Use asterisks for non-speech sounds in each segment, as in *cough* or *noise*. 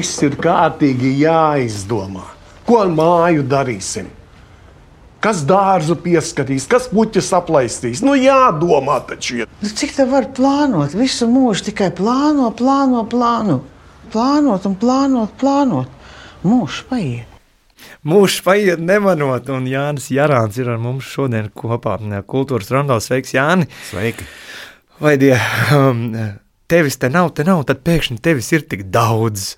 Viss ir kārtīgi jāizdomā. Ko ar māju darīsim? Kas dārzu pieskatīs, kas puķis aplaistīs? Nu, jādomā taču. Nu, cik tā var plānot? Visu mūžu tikai plāno, plāno, plāno. Plānot un plānot, plānot. Mūžs paiet. Mūžs paiet nemanot, un Jānis Jārāns ir ar mums šodien kopā. Kultūras rondos sveiks, Jāni! Sveiki! Vai die, um, tevis te nav, te nav, tad pēkšņi tevis ir tik daudz.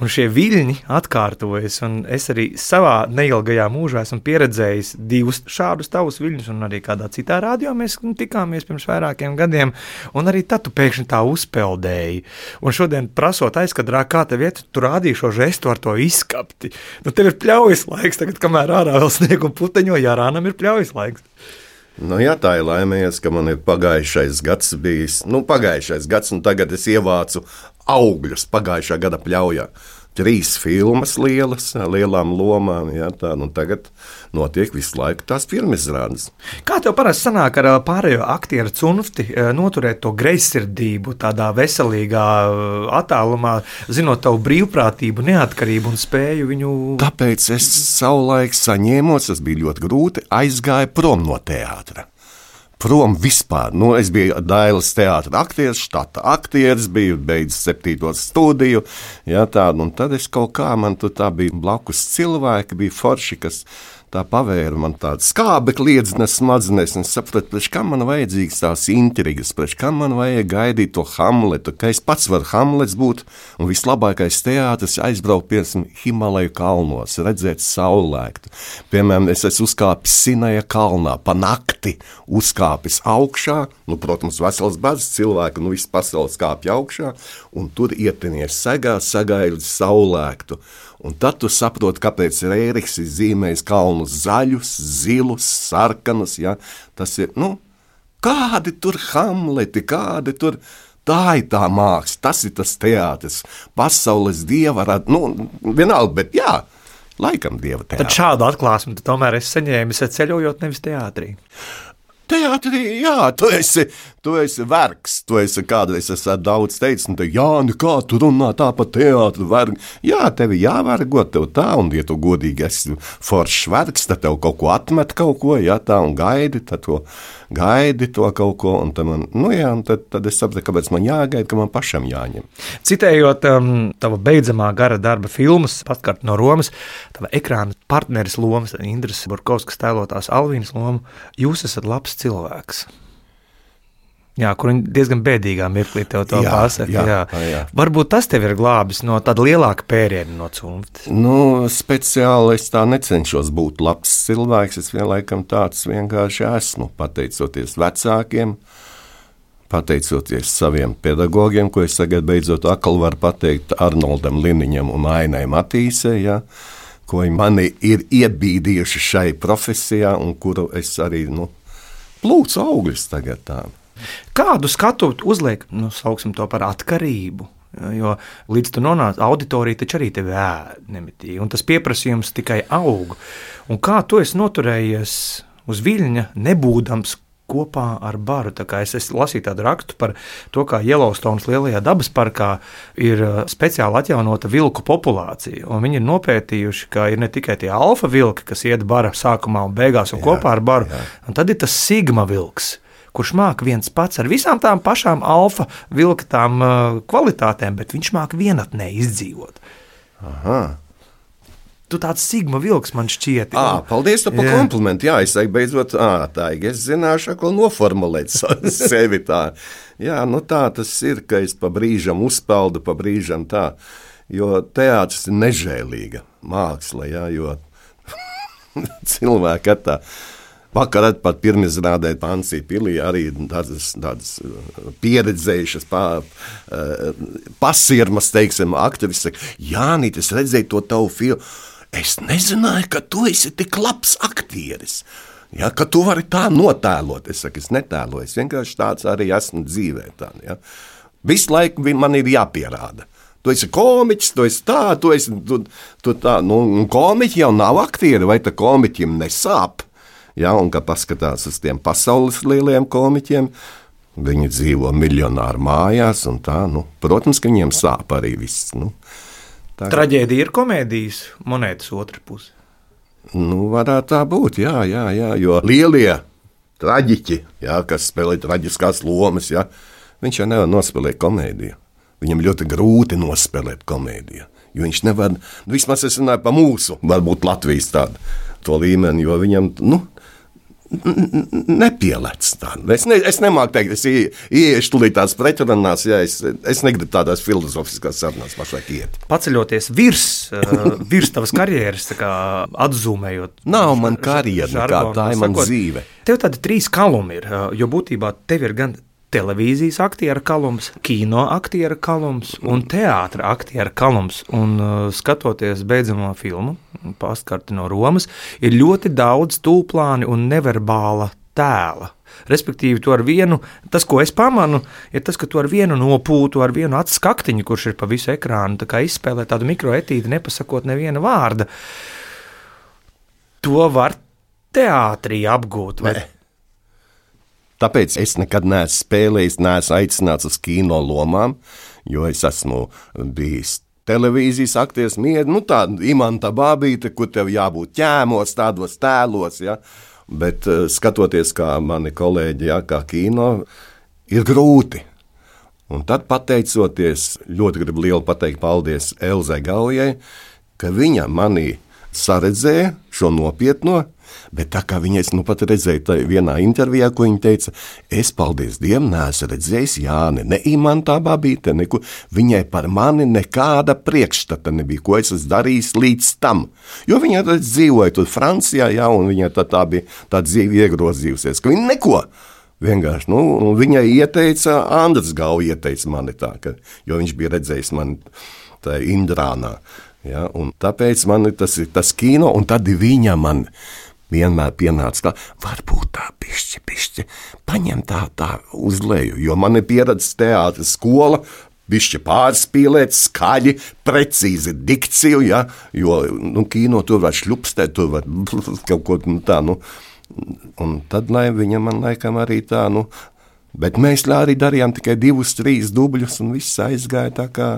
Un šie viļņi atkārtojas, un es arī savā neilgajā mūžā esmu pieredzējis divus šādus tavus viļņus, un arī kādā citā rādio mēs nu, tikāmies pirms vairākiem gadiem, un arī tad tu pēkšņi tā uzpeldēji. Un šodien prasot aizkadrā, kā tev iet, tu rādīji šo žestu ar to izskapti. Nu, tev ir pļaujas laiks, tagad, kamēr ārā vēl sniegu puteņo, jārānam ir pļaujas laiks. Nu, jā, tā ir laimējies, ka man ir pagājušais gads bijis. Nu, pagājušais gads, un tagad es ievācu augļus pagājušā gada pļaujā. Trīs filmas lielas, lielām lomām. Jā, tā, nu, tagad notiek visu laiku tās pirmizrādes. Kā tev parasti sanāk ar pārējo aktieru cunfti noturēt to greizsirdību tādā veselīgā attālumā, zinot tavu brīvprātību, neatkarību un spēju viņu Tāpēc es savulaik saņēmos, tas bija ļoti grūti, aizgāju prom no teātra. Prom vispār. Nu, es biju Dailas teātris, aktieris, štata aktieris, biju beidzis septīto studiju. Jā, tā, un tad es kaut kā man tur bija blakus cilvēki, bija forši, kas tā pavēra man tādu skābekli liedznes smadzenes, un es sapratu, priekš kam man vajadzīgas tās intrigas, priekš kam man vajag gaidīt to Hamletu, ka es pats varu Hamlets būt, un vislabākais teātris aizbraukt, piemēram, Himalaju kalnos, redzēt saulēktu. Piemēram, es esmu uzkāpis Sinaja kalnā, pa nakti uzkāpis augšā, nu, protams, vesels bērns cilvēku, nu, viss pasaules kāpj augšā, un tur ietinies segā, sagaidīt saulēktu. Un tad tu saproti, kāpēc Rēriks ir zīmējis kalnus zaļus, zilus, sarkanus. Ja? Tas ir, nu, kādi tur hamleti, kādi tur. Tā ir tā māksla, tas ir tas teātris, pasaules dieva rada. Nu, vienalga, bet jā, laikam dieva Tad teātris. šādu atklāsmi tomēr esi saņēmis ceļojot nevis teātrī. Teātrī, jā, tu esi, tu esi vergs. Tu esi kādreiz es esmu daudz teicis, un te, jā, nu kā tu runā tā par teātru vergu. Jā, tev jāvergo tev tā, un ja tu godīgi esi foršs vergs, tad tev kaut ko atmet kaut ko, jā, tā, un gaidi, tad to gaidi to kaut ko, un tad man, nu jā, un tad, tad es sapratu, kāpēc man jāgaida, ka man pašam jāņem. Citējot um, tava beidzamā gara darba filmas, paskart no Romas, tava ekrāna partneris lomas, Indras Burkovskas tēlotās Alvīnas lomu, jūs esat labs cilvēks. Jā, kur viņi diezgan bēdīgā mirklī tev to Jā, pasaka. jā, Jā. jā. Varbūt tas tev ir glābis no tāda lielāka pēriena no cūmtas. Nu, speciāli es tā necenšos būt labs cilvēks. Es vienlaikam tāds vienkārši esmu. Pateicoties vecākiem, pateicoties saviem pedagogiem, ko es tagad beidzot atkal varu pateikt Arnoldam Liniņam un Ainai Matīsē, ja, ko viņi mani ir iebīdījuši šai profesijā un kuru es arī nu, plūcu augļus tagad tām. Kādu skatu uzliek, nu, sauksim to par atkarību? Jo līdz tu nonāc auditorija, taču arī tevi ēd nemitīgi, un tas pieprasījums tikai aug. Un kā tu esi noturējies uz viļņa, nebūdams kopā ar baru? Es, es lasīju tādu rakstu par to, kā Yellowstones lielajā dabas parkā ir uh, speciāli atjaunota vilku populācija. Un viņi ir nopētījuši, ka ir ne tikai tie alfa vilki, kas iet bara sākumā un beigās un jā, kopā ar baru, jā. un tad ir tas sigma vilks kurš māca viens pats ar visām tām pašām alfa vilka tām, uh, kvalitātēm, bet viņš māca vienatnē izdzīvot. Aha. Tu tāds sigma vilks man šķiet. À, paldies par komplimentu. Jā, es teiktu, beidzot, à, tā ir. Es zināšu, ko noformulēt *laughs* sevi tā. Jā, nu tā tas ir, ka es pa brīžam uzpeldu, pa brīžam tā. Jo teātris ir nežēlīga māksla, jā, jo *laughs* cilvēki tā. Vakar pat pirmizrādē Pansī pilī arī tādas, tādas pieredzējušas, pā, pasirmas, teiksim, aktrises Jānīt, es redzēju to tavu filmu, es nezināju, ka tu esi tik labs aktieris. Ja, ka tu vari tā notēlot. Es saku, es netēloju, es vienkārši tāds arī esmu dzīvē. Tā, ja. Visu laiku man ir jāpierāda. Tu esi komiķis, tu esi tā, tu esi tu, tu tā. Nu, komiķi jau nav aktieri, vai tā komiķim nesāp? Ja, un kad paskatās uz tiem pasaules lieliem komiķiem, viņi dzīvo miljonāru mājās, un tā, nu, protams, ka viņiem sāp arī viss. Nu, tā, Traģēdija ir komēdijas monētas otra puse. Nu, varētu tā būt, jā, jā, jā jo lielie traģiķi, jā, kas spēlē traģiskās lomas, jā, viņš jau nevar nospēlēt komēdiju. Viņam ļoti grūti nospēlēt komēdiju. Jo viņš nevar, vismaz es runāju par mūsu, varbūt Latvijas tādu līmeni, jo viņam, nu, nepielēc. Es, ne, es nemāku teikt, es ieiešu tulīt tās pretrunās, ja es, es negribu tādās filozofiskās sarunās pašlaik iet. Paceļoties virs, uh, virs tavas karjeras, atzūmējot. Nav man karjera, kā tā ir mana dzīve. Tev tādi trīs kalumi ir, jo būtībā tev ir gan televīzijas aktiera kalums, kino aktiera kalums un teātris aktiera kalums. Un, uh, skatoties beidzamo filmu, Pastkarti no Romas, ir ļoti daudz tūplāni un neverbāla tēla. Respektīvi, to ar vienu, tas, ko es pamanu, ir tas, ka tu ar vienu nopūtu, ar vienu acu skaktiņu, kurš ir pa visu ekrānu, tā kā izspēlē tādu mikroetīdi, nepasakot neviena vārda. To var teātrī apgūt. Vai? Ne. Tāpēc es nekad neesmu spēlējis, neesmu aicināts uz kino lomām, jo es esmu bijis televīzijas aktieris, mieru, nu tāda imanta bābīte, kur tev jābūt ķēmos, tādos tēlos. Ja? Bet uh, skatoties, kā mani kolēģi, ja, kā kino, ir grūti. Un tad, pateicoties, ļoti gribu lielu pateikt paldies Elzai Gaujai, ka viņa manī saredzēja šo nopietno Bet tā kā viņa nu pat redzēja vienā intervijā, ko viņa teica, es, paldies Dievam, neesmu redzējis Jāni, ne imantā babīte, neko. Viņai par mani nekāda priekšstata nebija, ko es esmu darījis līdz tam. Jo viņa tad dzīvoja tur Francijā, jā, un viņa tā, tā bija tā dzīve iegrozījusies, ka viņa neko. Vienkārši nu, viņai ieteica, Andris Gauja ieteica mani tā, ka, jo viņš bija redzējis mani tajā Indrānā. Ja, tāpēc man tas ir tas kino, un tad viņa man vienmēr pienāca tā, varbūt tā pišķi, pišķi, paņem tā, tā uz leju, jo man ir pieredze teātris skola, Bišķi pārspīlēt, skaļi, precīzi dikciju, ja, jo nu, kino tur var šļupstēt, tur var *laughs* kaut ko nu, tādu. Nu, un tad lai viņa man laikam arī tā, nu, bet mēs arī darījām tikai divus, trīs dubļus, un viss aizgāja tā kā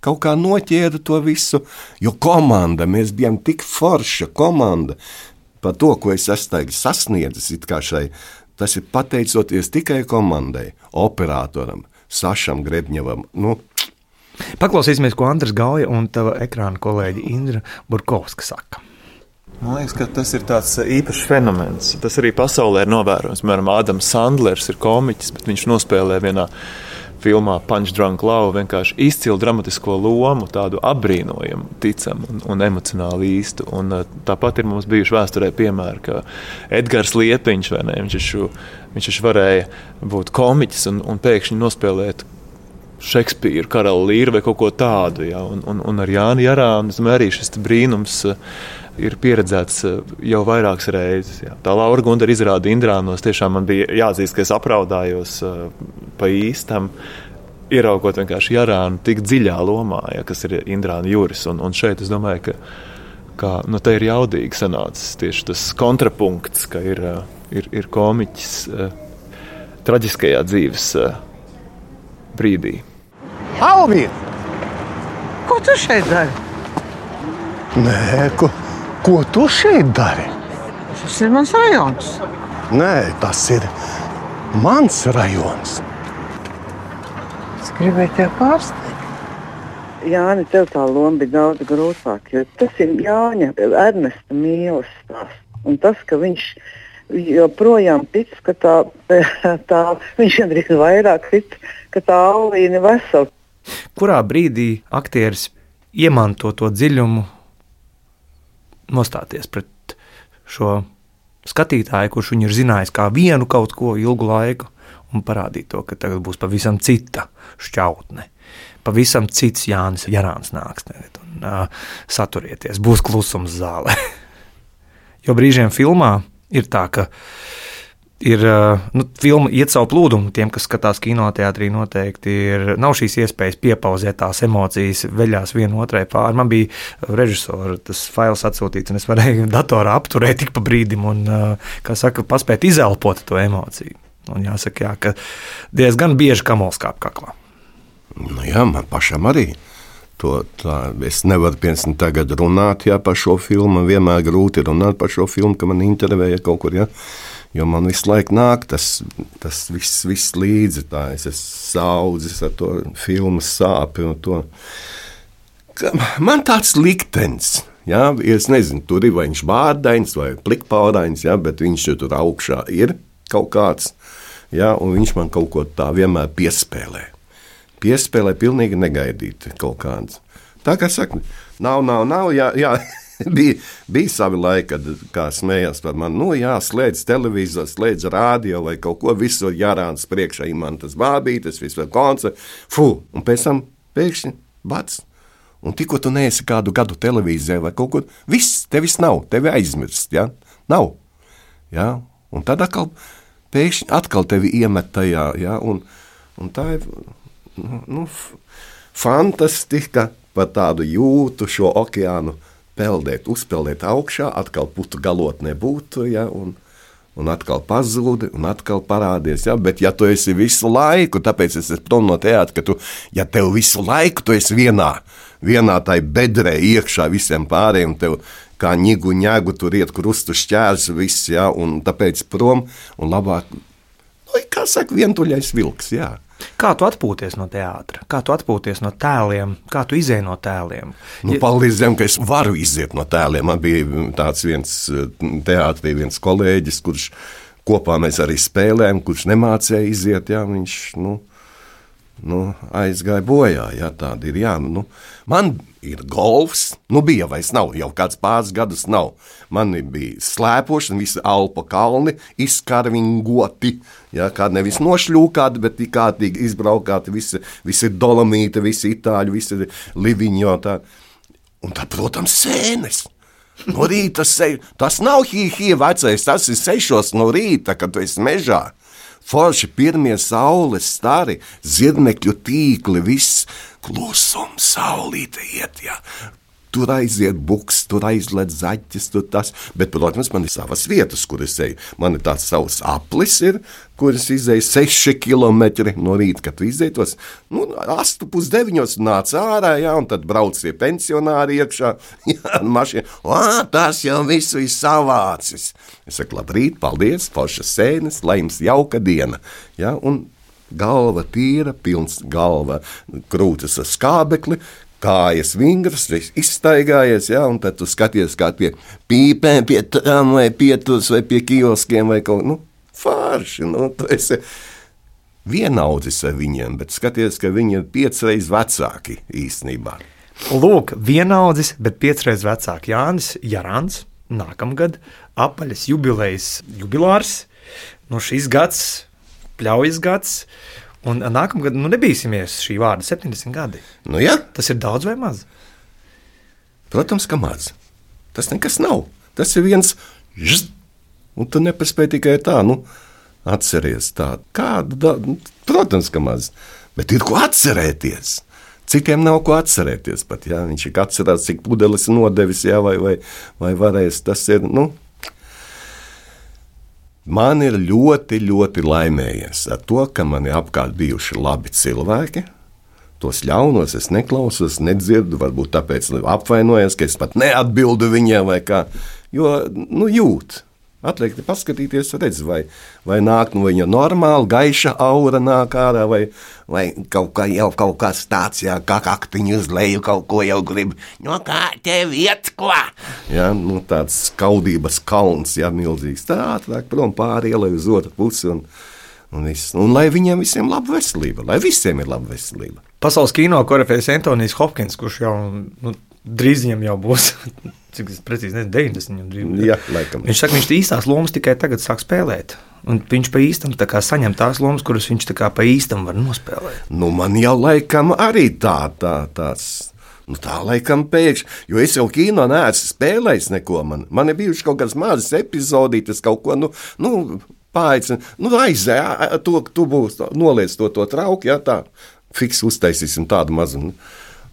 kaut kā noķēra to visu, jo komanda, mēs bijām tik forša komanda par to, ko es esmu sasniedzis, šai, tas ir pateicoties tikai komandai, operatoram, Sašam Grebņevam. Nu, Paklausīsimies, ko Andris Gauja un tava ekrāna kolēģi Indra Burkovska saka. Man liekas, ka tas ir tāds īpašs fenomens. Tas arī pasaulē ir novērojams. Piemēram, Ādams Sandlers ir komiķis, bet viņš nospēlē vienā filmā Punch Drunk Love vienkārši izcilu dramatisko lomu, tādu apbrīnojamu, ticamu un, un emocionāli īstu. Un, uh, tāpat ir mums bijuši vēsturē piemēri, ka Edgars Liepiņš, ne, viņš, šu, viņš varēja būt komiķis un, un pēkšņi nospēlēt Šekspīru, karalu līru vai kaut ko tādu. Ja? Un, un, un ar Jānu Jarānu arī šis brīnums. Uh, ir pieredzēts eh, jau vairākas reizes. Jā. Tā Laura Gundara izrāda Indrānos. Tiešām man bija jāatzīst, ka es apraudājos uh, pa īstam. Ieraugot vienkārši Jarānu tik dziļā lomā, ja, kas ir Indrāna Juris. Un, un šeit es domāju, ka kā, nu, te ir jaudīgi sanācis tieši tas kontrapunkts, ka ir, uh, ir, ir komiķis traģiskajā dzīves brīdī. Alvīna! Ko tu šeit dari? Nē, ko, Ko tu šeit dari? Tas ir mans rajons. Nē, tas ir mans rajons. Es gribēju tevi pārsteigt. Jāni, tev tā loma bija daudz grūtāka. Tas ir Jāņa, Ernesta mīlestības stāsts. Un tas, ka viņš joprojām tic, ka tā, *laughs* tā viņš gandrīz vairāk tic, ka tā alvīna ir vesela. Kurā brīdī aktieris iemanto to dziļumu nostāties pret šo skatītāju, kurš viņu ir zinājis kā vienu kaut ko ilgu laiku, un parādīt to, ka tagad būs pavisam cita šķautne. Pavisam cits Jānis Jārāns nāks tagad un uh, saturieties, būs klusums zālē. *laughs* jo brīžiem filmā ir tā, ka ir nu, filma iet savu plūdumu. Tiem, kas skatās kinoteātrī, noteikti ir, nav šīs iespējas piepauzēt tās emocijas, veļās viena otrai pāri. Man bija režisora tas fails atsūtīts, un es varēju *laughs* datorā apturēt tik pa brīdim un, kā saka, paspēt izelpot to emociju. Un jāsaka, jā, ka diezgan bieži kamols kāp kaklā. Nu jā, man pašam arī. To, tā, es nevaru piemēram tagad runāt jā, par šo filmu. Vienmēr grūti runāt par šo filmu, ka man intervēja kaut kur. Jā. Jo man visu laiku nāk tas, tas viss, viss līdzi. Tā. Es esmu saudzis ar to filmu sāpju. Man tāds liktenis. Ja, es nezinu, tur ir vai viņš bārdains vai plikpārains, ja, bet viņš tur augšā ir kaut kāds. Ja, un viņš man kaut ko tādu vienmēr piespēlē. Piespēlē pilnīgi negaidīti kaut kāds. Tā kā saka, nav, nav, nav. Jā, jā. *laughs* bija, bija savi laiki, kad kā smējās par mani. Nu, jā, slēdz televizoru, slēdz rādio vai kaut ko visur jārāns priekšā. Man tas bābītes, vispār koncerts. Fu! Un pēc tam pēkšņi bats. Un tikko tu neesi kādu gadu televīzijā vai kaut kur, viss, tevis nav, tevi aizmirst, ja? Nav. Ja? Un tad atkal, pēkšņi atkal tevi iemet tajā, ja? un, un tā ir, nu, nu fantastika par tādu jūtu šo okeānu peldēt, uzpeldēt augšā, atkal putu galotnē būtu. Ja, un, Un atkal pazūdi, un atkal parādījies. Ja? Bet, ja tu esi visu laiku, tāpēc es esmu prom no teātra, ka tu, ja tev visu laiku tu esi vienā, vienā tai bedrē iekšā visiem pārējiem, tev kā ņigu, ņēgu tur iet krustu šķērs, viss, ja? un tāpēc prom, un labāk, nu, kā saka, vientuļais vilks, jā. Kā tu atpūties no teātra, kā tu atpūties no tēliem, kā tu izēj no tēliem? Nu, ja... Paldies Dievam, ka es varu iziet no tēliem. Man bija tāds viens teātris, viens kolēģis, kurš kopā mēs arī spēlējām, kurš nemācīja iziet. Jā, viņš, nu, nu, aizgāja bojā. Jā, tāda ir. Jā, nu, man ir golfs, nu bija vairs nav, jau kāds pāris gadus nav. Man bija slēpošana, visi alpa kalni izkarvingoti. Jā, kā nevis nošļūkāti, bet kārtīgi izbraukāti, visi, visi dolomīti, visi itāļi, visi liviņo. Tā. Un tā, protams, sēnes. No rīta se... tas nav hīhī vecais, tas ir sešos no rīta, kad tu esi mežā forši pirmie saules stari, zirnekļu tīkli, viss klusums, saulīte iet. Jā. Tur aiziet buks, tur aizlaiž zaķis, tur tas. Bet, protams, man ir savas vietas, kur es eju. Man ir tāds savs aplis, ir, kuras izēja 6 km no rīta, kad izēja nu, 8,9 nāca ārā, jā, un tad brauc tie pensionāri iekšā. *laughs* Jā, mašīna, tas jau viss ir savācis. Es saku, labrīt, paldies, foršas sēnes, lai jums jauka diena. Jā, galva tīra, pilns galva krūtis ar skābekli kājas vingras, izstaigājies, jā, un tad tu skaties, kā pie pīpēm, pie tām vai pieturas vai pie kioskiem vai kaut kā, nu, fārši, nu, vienaudzis ar viņiem, bet skaties, ka viņi ir piecreiz vecāki īstenībā. Lūk, vienaudzis, bet piecreiz vecāks Jānis Jārāns. Nākamgad apaļas jubilejas jubilārs. Nu, šis gads, pļaujas gads. Un nākamgad nu, nebīsimies šī vārda 70 gadi. Nu, jā, Tas ir daudz vai maz? protams, ka maz. Tas nekas nav. Tas ir viens žst, un tu nepaspēji tikai tā, nu, atceries tā. Kādu, da, nu, protams, ka maz. Bet ir ko atcerēties. Citiem nav ko atcerēties. Pat, jā, viņš ir atcerēts, cik pudeles nodevis, jā, vai, vai, vai varēs. Tas ir. Nu, man ir ļoti, ļoti laimējies ar to, ka man ir apkārt bijuši labi cilvēki. Tos ļaunos es neklausos, nedzirdu, varbūt tāpēc apvainojos, ka es pat neatbildu viņiem vai kā. Jo, nu, jūt. Atliek paskatīties, redz, vai, vai nāk no viņa normāli, gaiša aura nāk ārā, vai, vai kaut, kā, jau kaut kas tāds, jā, kā kaktiņu uz leju kaut ko jau grib. No kā tev iet, ko? Jā, nu, tāds skaudības kalns, jā, milzīgs. Tā ātrāk prom pāri ielai uz otru pusi. Un, un, viss. un lai viņiem visiem ir laba veselība, lai visiem ir laba veselība. Pasaules kino korifejs Antonius Hopkins, kurš jau nu, drīz viņam jau būs, *laughs* cik es precīzi nezinu, 90 viņam drīz. Jā, laikam. Viņš saka, viņš īstās lomas tikai tagad sāk spēlēt. Un viņš pa īstam tā saņem tās lomas, kuras viņš tā kā pa īstam var nospēlēt. Nu, man jau laikam arī tā, tā tāds. Nu, tā laikam pēkšņi, jo es jau kino neesmu spēlējis neko. Man, man ir bijušas kaut kādas mazas epizodītas, kaut ko, nu, nu paaicina, nu, aizēj, to, tu būsi, noliec to, to trauku, jā, tā, fiks uztaisīsim tādu mazu. nu.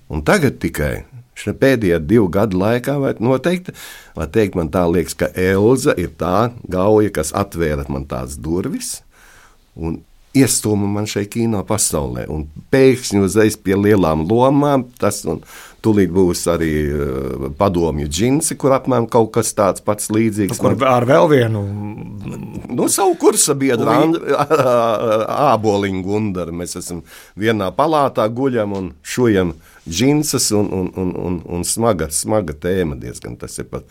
Un tagad tikai šie pēdējie divu gadu laikā, vai noteikti, var teikt, man tā liekas, ka Elza ir tā gauja, kas atvēra man tās durvis un iestūma man šeit kino pasaulē. Un pēkšņi uzreiz pie lielām lomām tas un tūlīt būs arī uh, padomju džinsi, kur apmēram kaut kas tāds pats līdzīgs. Kur ar vēl vienu Nu, savu kursa biedru, *laughs* Āboliņu Gundaru. Mēs esam vienā palātā guļam un šujam džinsas un, un, un, un, un smaga, smaga tēma diezgan. Tas ir pa,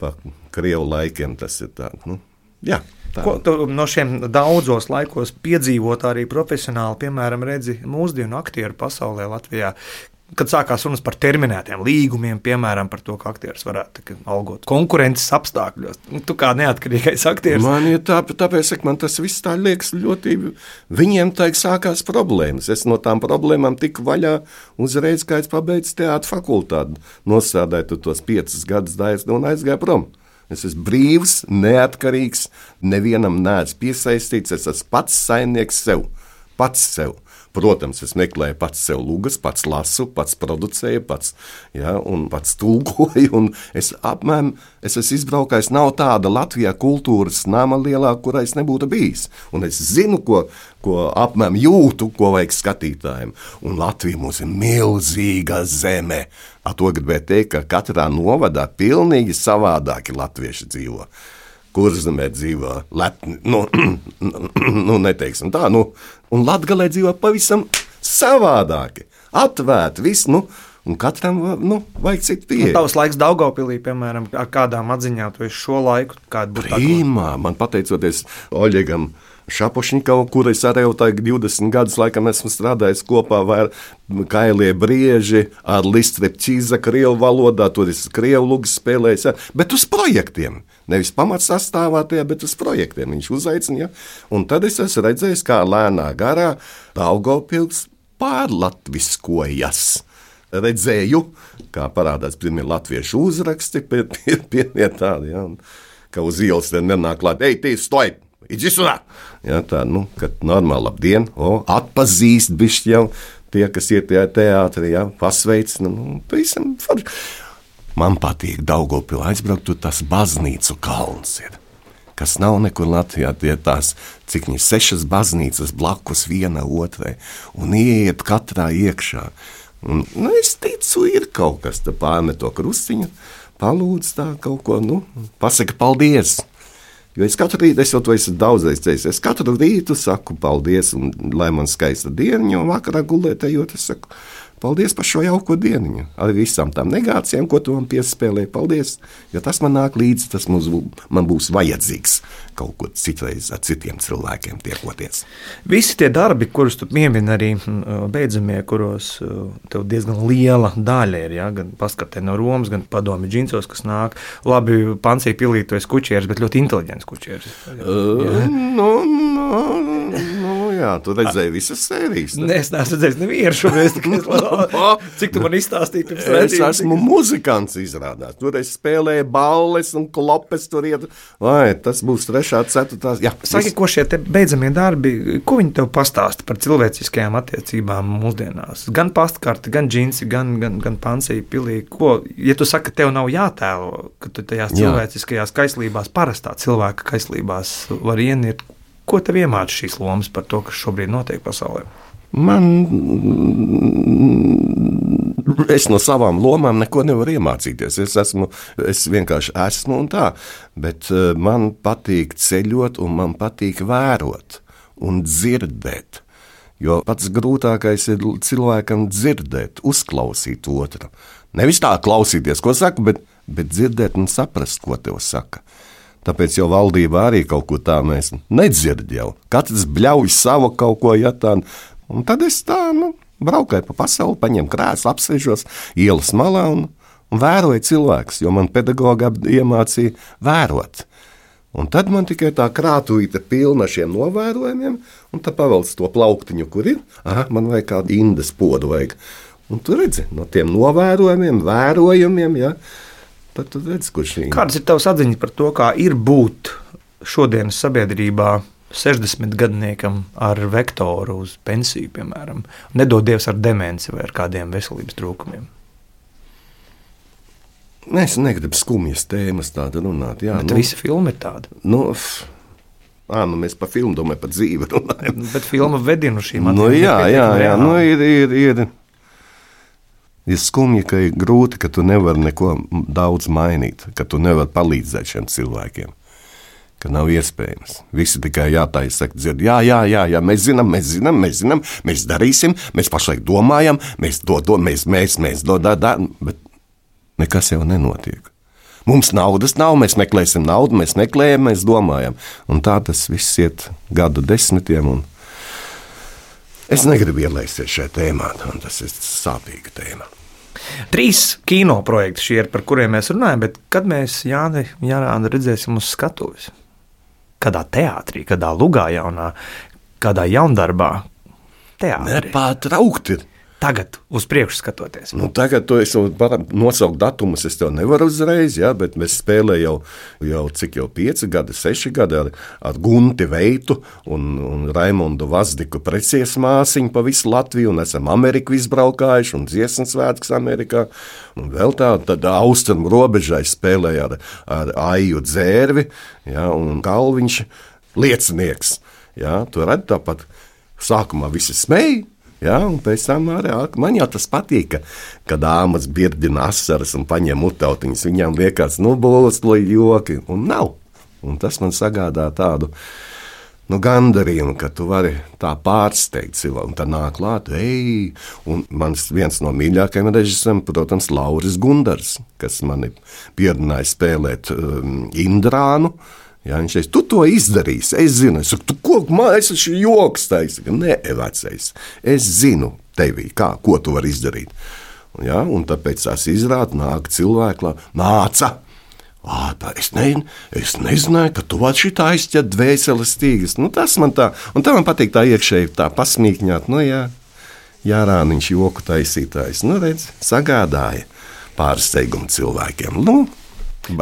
pa krievu laikiem. Tas ir tā, nu, jā. tā. Ko tu no šiem daudzos laikos piedzīvot arī profesionāli, piemēram, redzi mūsdienu aktieru pasaulē Latvijā? Kad sākās runas par terminētiem līgumiem, piemēram, par to, ka aktieris varētu tikai algot konkurences apstākļos. Nu, Tu kā neatkarīgais aktieris. Man ir tā, tāpēc, ka man tas viss tā liekas ļoti. Viņiem tā sākās problēmas. Es no tām problēmām tiku vaļā uzreiz, kad es pabeidzu teātris fakultāti. Nosādēju tur tos piecus gadus dājas un aizgāju prom. Es esmu brīvs, neatkarīgs, nevienam neesmu piesaistīts. Es esmu pats saimnieks sev, pats sev. Protams, es meklēju pats sev lugas, pats lasu, pats producēju, pats, ja, un pats tulkoju. un Es apmēram es esmu izbraukājis. Nav tāda Latvijā kultūras nama lielā, kurā es nebūtu bijis. Un es zinu, ko, ko apmēram jūtu, ko vajag skatītājiem. Un Latvija mums ir milzīga zeme. Ar to gribēju teikt, ka katrā novadā pilnīgi savādāki latvieši dzīvo kurzemē dzīvo lepni, nu, *clears throat* nu neteiksim tā, nu, un latgalē dzīvo pavisam savādāki, atvērti, viss, nu, un katram, nu, vajag citu Nu, pieeju. Tavs laiks Daugopilī, piemēram, ar kādām atziņām tu esi šo laiku, Prīmā, man pateicoties Oļegam. Šapošņikovam, kur es arī jau tagad 20 gadus laikam esmu strādājis kopā ar Kailie Brieži, ar Listrep Cīza, Krievu valodā, tur es Krievu lūgas spēlējis, ja, bet uz projektiem. Nevis pamatsastāvā tajā, bet uz projektiem viņš uzaicina. Ja? Un tad es esmu redzējis, kā lēnā garā Daugopils pārlatviskojas redzēju, kā parādās pirmie latviešu uzraksti, pie tādi, ja, ka uz ielas nenāk klāt, ej, tī, stoj! Idzisunā! Ja, tā, nu, kad normāli labdien, o, atpazīst bišķi jau tie, kas ir tajā teātrī, ja, pasveic, nu, nu, pavisam forši. Man patīk Daugopilā aizbraukt, tur tas baznīcu kalns ir kas nav nekur Latvijā. Tie ir tās, cik viņas sešas baznīcas blakus viena otrai, un ieiet katrā iekšā. Un, nu, es ticu, ir kaut kas tāds, pārmet to krustiņu, palūdz tā kaut ko, nu, pasaka paldies. Jo es katru rītu, es jau to esmu daudzreiz teicis, es katru rītu saku paldies, un lai man skaista diena, jo vakarā gulēt, ejot, es saku Paldies par šo jauko dienu. Ar visām tām negācijām, ko tu man piespēlēji. Paldies, jo tas man nāk līdzi, tas mums, man būs vajadzīgs kaut ko citreiz ar citiem cilvēkiem tiekoties. Visi tie darbi, kurus tu piemini, arī mm, beidzamie, kuros tev diezgan liela daļa ir. Ja? Gan paskatē no Romas, gan padomi džinsos, kas nāk. Labi, pansī pilīt, tu esi kučieris, bet ļoti inteliģents kučieris. Uh, nu, nu, nu, jā, tu redzēji visas sērijas. ne? Nē, es neesmu redzējis nevienu es *laughs* la- Cik tu man izstāstīji pirms Es redzējuma, esmu muzikants, izrādās. Tur es spēlēju balles un klopes. Tur iet, vai tas būs trešā, ceturtā. Jā, Saki, ko šie te beidzamie darbi, ko viņi tev pastāsta par cilvēciskajām attiecībām mūsdienās? Gan pastkarti, gan džinsi, gan, gan, gan pansija pilī. Ko, ja tu saki, ka tev nav jātēlo, ka tu tajās Jā. cilvēciskajās kaislībās, parastā cilvēka kaislībās var ienirt, ko tev iemāca šīs lomas par to, kas šobrīd notiek pasaulē? Man. Es no savām lomām neko nevaru iemācīties. Es, esmu, es vienkārši esmu un tā. Bet eh, man patīk ceļot, un man patīk vērot un dzirdēt. Jo pats grūtākais ir cilvēkam dzirdēt, uzklausīt otru. Nevis tā klausīties, ko saka, bet, bet dzirdēt un saprast, ko tev saka. Tāpēc jau valdībā arī kaut ko tādu mēs nedzirdam. Katrs bļauj savu kaut ko, ja tā. Un tad es tā, nu, braukāju pa pasauli, paņēmu krēslu, apsēžos ielas malā un, un vēroju cilvēkus, jo man pedagoga iemācīja vērot. Un tad man tikai tā krātuīte pilna ar šiem novērojumiem, un tā pavelc to plauktiņu, kur ir. Aha, man vajag kādu indes podu. Vajag. Un tu redzi, no tiem novērojumiem, vērojumiem, ja, tad tu redzi, kurš ir. Kādas ir tavas atziņas par to, kā ir būt šodienas sabiedrībā 60 gadniekam ar vektoru uz pensiju, piemēram, nedod Dievs ar demenci vai ar kādiem veselības trūkumiem? Es negribu skumjas tēmas tādu runāt. Jā, Bet nu, visa filma ir tāda. nu, f- ā, nu mēs par filmu domājam, par dzīvi runājam. Bet filma vedina uz šīm Nu, attiecībām jā, jā, jā. reāli. Nu, ir, ir, ir, ir skumji, ka ir grūti, ka tu nevari neko daudz mainīt, ka tu nevari palīdzēt šiem cilvēkiem. Ka nav iespējams. Visi tikai jātaisa, saka, dzird, jā, jā, jā, jā, mēs zinām, mēs zinām, mēs zinām, mēs darīsim, mēs pašlaik domājam, mēs to domājam, mēs, mēs, mēs to darām, bet nekas jau nenotiek. Mums naudas nav, mēs meklēsim naudu, mēs meklējam, mēs domājam. Un tā tas viss iet gadu desmitiem. Un es negribu ielaisties šajā tēmā, un tas ir sāpīga tēma. Trīs kino projekti šie ir, par kuriem mēs runājam, bet kad mēs Jāni, Jāni redzēsim uz skatuves? Kādā teātrī, kādā lugā jaunā, kādā jaundarbā? Teātrī. Nepārtraukti. Tagad uz priekšu skatoties. Nu, tagad to es varu nosaukt datumus, es tev nevaru uzreiz, ja, bet mēs spēlējam jau, jau cik jau pieci gadi, seši gadi ar, ar Gunti Veitu un, un Raimondu Vazdiku precies māsiņu pa visu Latviju, esam Ameriku izbraukājuši, un dziesmas svētkus Amerikā. Un vēl tā, tad austrumu robežai spēlēja ar, ar Aiju dzērvi, ja, un Kalviņš liecinieks. Ja, tu redzi tāpat, sākumā visi smēja. Jā, un pēc tam arī man jau tas patīk, ka, kad dāmas birdina asaras un paņem mutautiņas. Viņām liekas, nu, būs joki, un nav. Un tas man sagādā tādu nu, gandarījumu, ka tu vari tā pārsteigt cilvēku. Un tā nāk klāt, ej, un mans viens no mīļākajiem režisoriem, protams, Lauris Gundars, kas mani pierunāja spēlēt um, Indrānu. Jā, viņš teica, tu to izdarīsi. Es zinu, es saku, tu ko mājies, tas ir joks. Saku, nē, vecais. Es zinu tevi, kā, ko tu vari izdarīt. Jā, un tāpēc tas izrādās, nāk cilvēki, nāca. Ā, tā, es, ne, es nezināju, ka tu vari šitā aizķert dvēseles stīgas. Nu, tas man tā, un tā man patīk tā iekšēji tā pasmīkņāt. Nu, jā, jā rāniņš joku taisītājs. Nu, redz, sagādāja pārsteigumu cilvēkiem. Nu,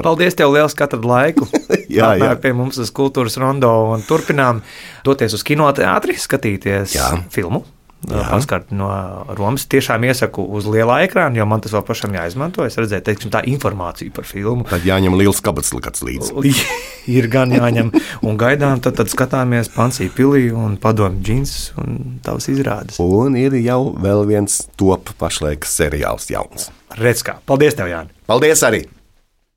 Paldies, tev liels katru laiku. *laughs* Jā, jā. Pie mums uz kultūras rondo un turpinām doties uz kinoteātri, skatīties Jā. filmu. Paskart no Romas. Tiešām iesaku uz lielā ekrāna, jo man tas vēl pašam jāizmanto. Es redzēju, teiksim, tā informācija par filmu. tad jāņem liels kabats līdzi. *laughs* ir gan jāņem. Un gaidām, tad, tad skatāmies Pansiju pilī un padomju džins un tavas izrādes. Un ir jau vēl viens top pašlaik seriāls jauns. Redz kā. Paldies tev, Jāni! Paldies arī!